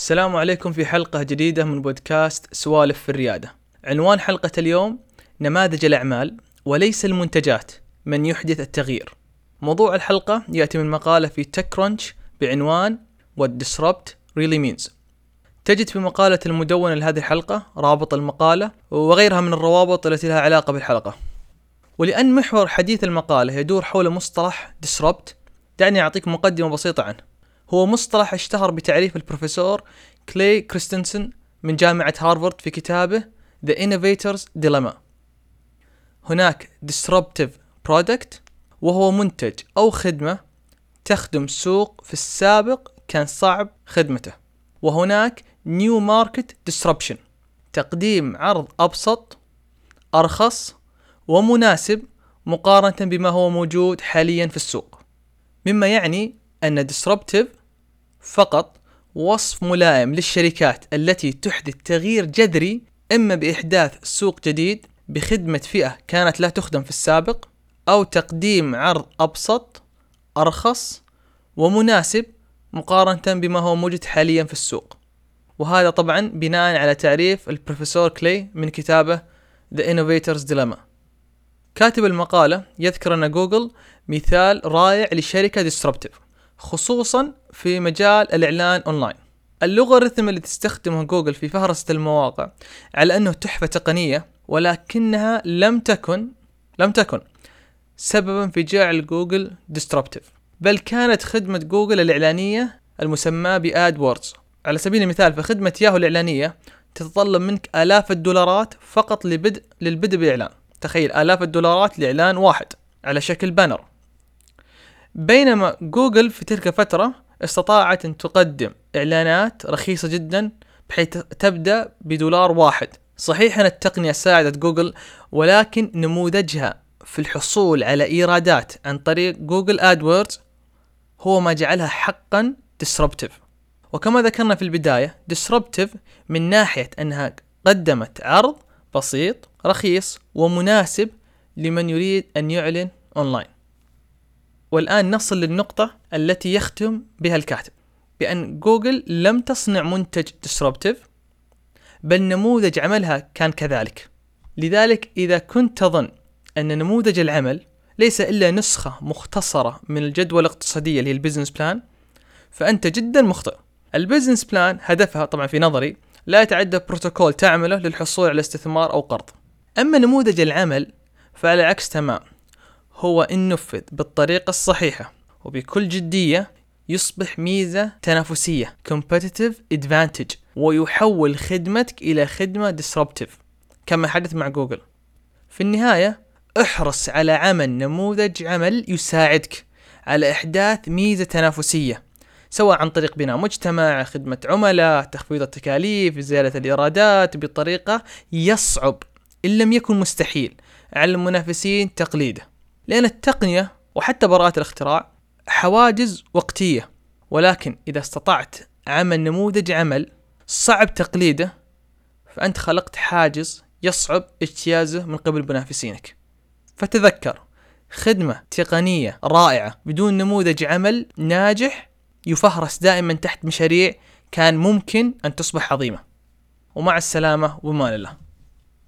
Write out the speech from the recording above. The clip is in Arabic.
السلام عليكم في حلقة جديدة من بودكاست سوالف في الريادة. عنوان حلقة اليوم نماذج الأعمال وليس المنتجات من يحدث التغيير. موضوع الحلقة يأتي من مقالة في تك كرunch بعنوان What Disrupt Really Means. تجد في مقالة المدونة لهذه الحلقة رابط المقالة وغيرها من الروابط التي لها علاقة بالحلقة. ولأن محور حديث المقالة يدور حول مصطلح Disrupt دعني أعطيك مقدمة بسيطة عنه. هو مصطلح اشتهر بتعريف البروفيسور كلي كريستنسن من جامعة هارفارد في كتابه The Innovator's Dilemma. هناك Disruptive Product وهو منتج أو خدمة تخدم سوق في السابق كان صعب خدمته. وهناك New Market Disruption تقديم عرض أبسط أرخص ومناسب مقارنة بما هو موجود حاليا في السوق. مما يعني أن Disruptive فقط وصف ملائم للشركات التي تحدث تغيير جذري إما بإحداث سوق جديد بخدمة فئة كانت لا تخدم في السابق أو تقديم عرض أبسط أرخص ومناسب مقارنة بما هو موجود حاليا في السوق. وهذا طبعا بناء على تعريف البروفيسور كلي من كتابه The Innovator's Dilemma. كاتب المقالة يذكر أن جوجل مثال رائع لشركة disruptive خصوصا في مجال الإعلان أونلاين. اللوغاريتم اللي تستخدمه جوجل في فهرسة المواقع على أنه تحفة تقنية ولكنها لم تكن لم تكن سببا في جعل جوجل disruptive بل كانت خدمة جوجل الإعلانية المسماة ب AdWords على سبيل المثال فخدمة ياهو الإعلانية تتطلب منك آلاف الدولارات فقط لبدء للبدء بإعلان. تخيل آلاف الدولارات لإعلان واحد على شكل banner بينما جوجل في تلك الفترة استطاعت أن تقدم إعلانات رخيصة جدا بحيث تبدأ بدولار واحد. صحيح أن التقنية ساعدت جوجل ولكن نموذجها في الحصول على إيرادات عن طريق جوجل AdWords هو ما جعلها حقا disruptive. وكما ذكرنا في البداية disruptive من ناحية أنها قدمت عرض بسيط رخيص ومناسب لمن يريد أن يعلن أونلاين والآن نصل للنقطة التي يختم بها الكاتب بأن جوجل لم تصنع منتج disruptive بل نموذج عملها كان كذلك. لذلك إذا كنت تظن أن نموذج العمل ليس إلا نسخة مختصرة من الجدول الاقتصادية اللي هي ال business plan فأنت جدا مخطئ. ال business plan هدفها طبعا في نظري لا يتعدى بروتوكول تعمله للحصول على استثمار أو قرض. أما نموذج العمل فعلى العكس تمام هو إن نفذ بالطريقة الصحيحة وبكل جدية يصبح ميزة تنافسية competitive advantage ويحول خدمتك إلى خدمة disruptive كما حدث مع جوجل. في النهاية احرص على عمل نموذج عمل يساعدك على إحداث ميزة تنافسية سواء عن طريق بناء مجتمع خدمة عملاء تخفيض التكاليف زيادة الإيرادات بطريقة يصعب إن لم يكن مستحيل على المنافسين تقليده. لأن التقنية وحتى براءة الاختراع حواجز وقتية ولكن إذا استطعت عمل نموذج عمل صعب تقليده فأنت خلقت حاجز يصعب اجتيازه من قبل منافسينك. فتذكر خدمة تقنية رائعة بدون نموذج عمل ناجح يفهرس دائما تحت مشاريع كان ممكن أن تصبح عظيمة. ومع السلامة ومان الله.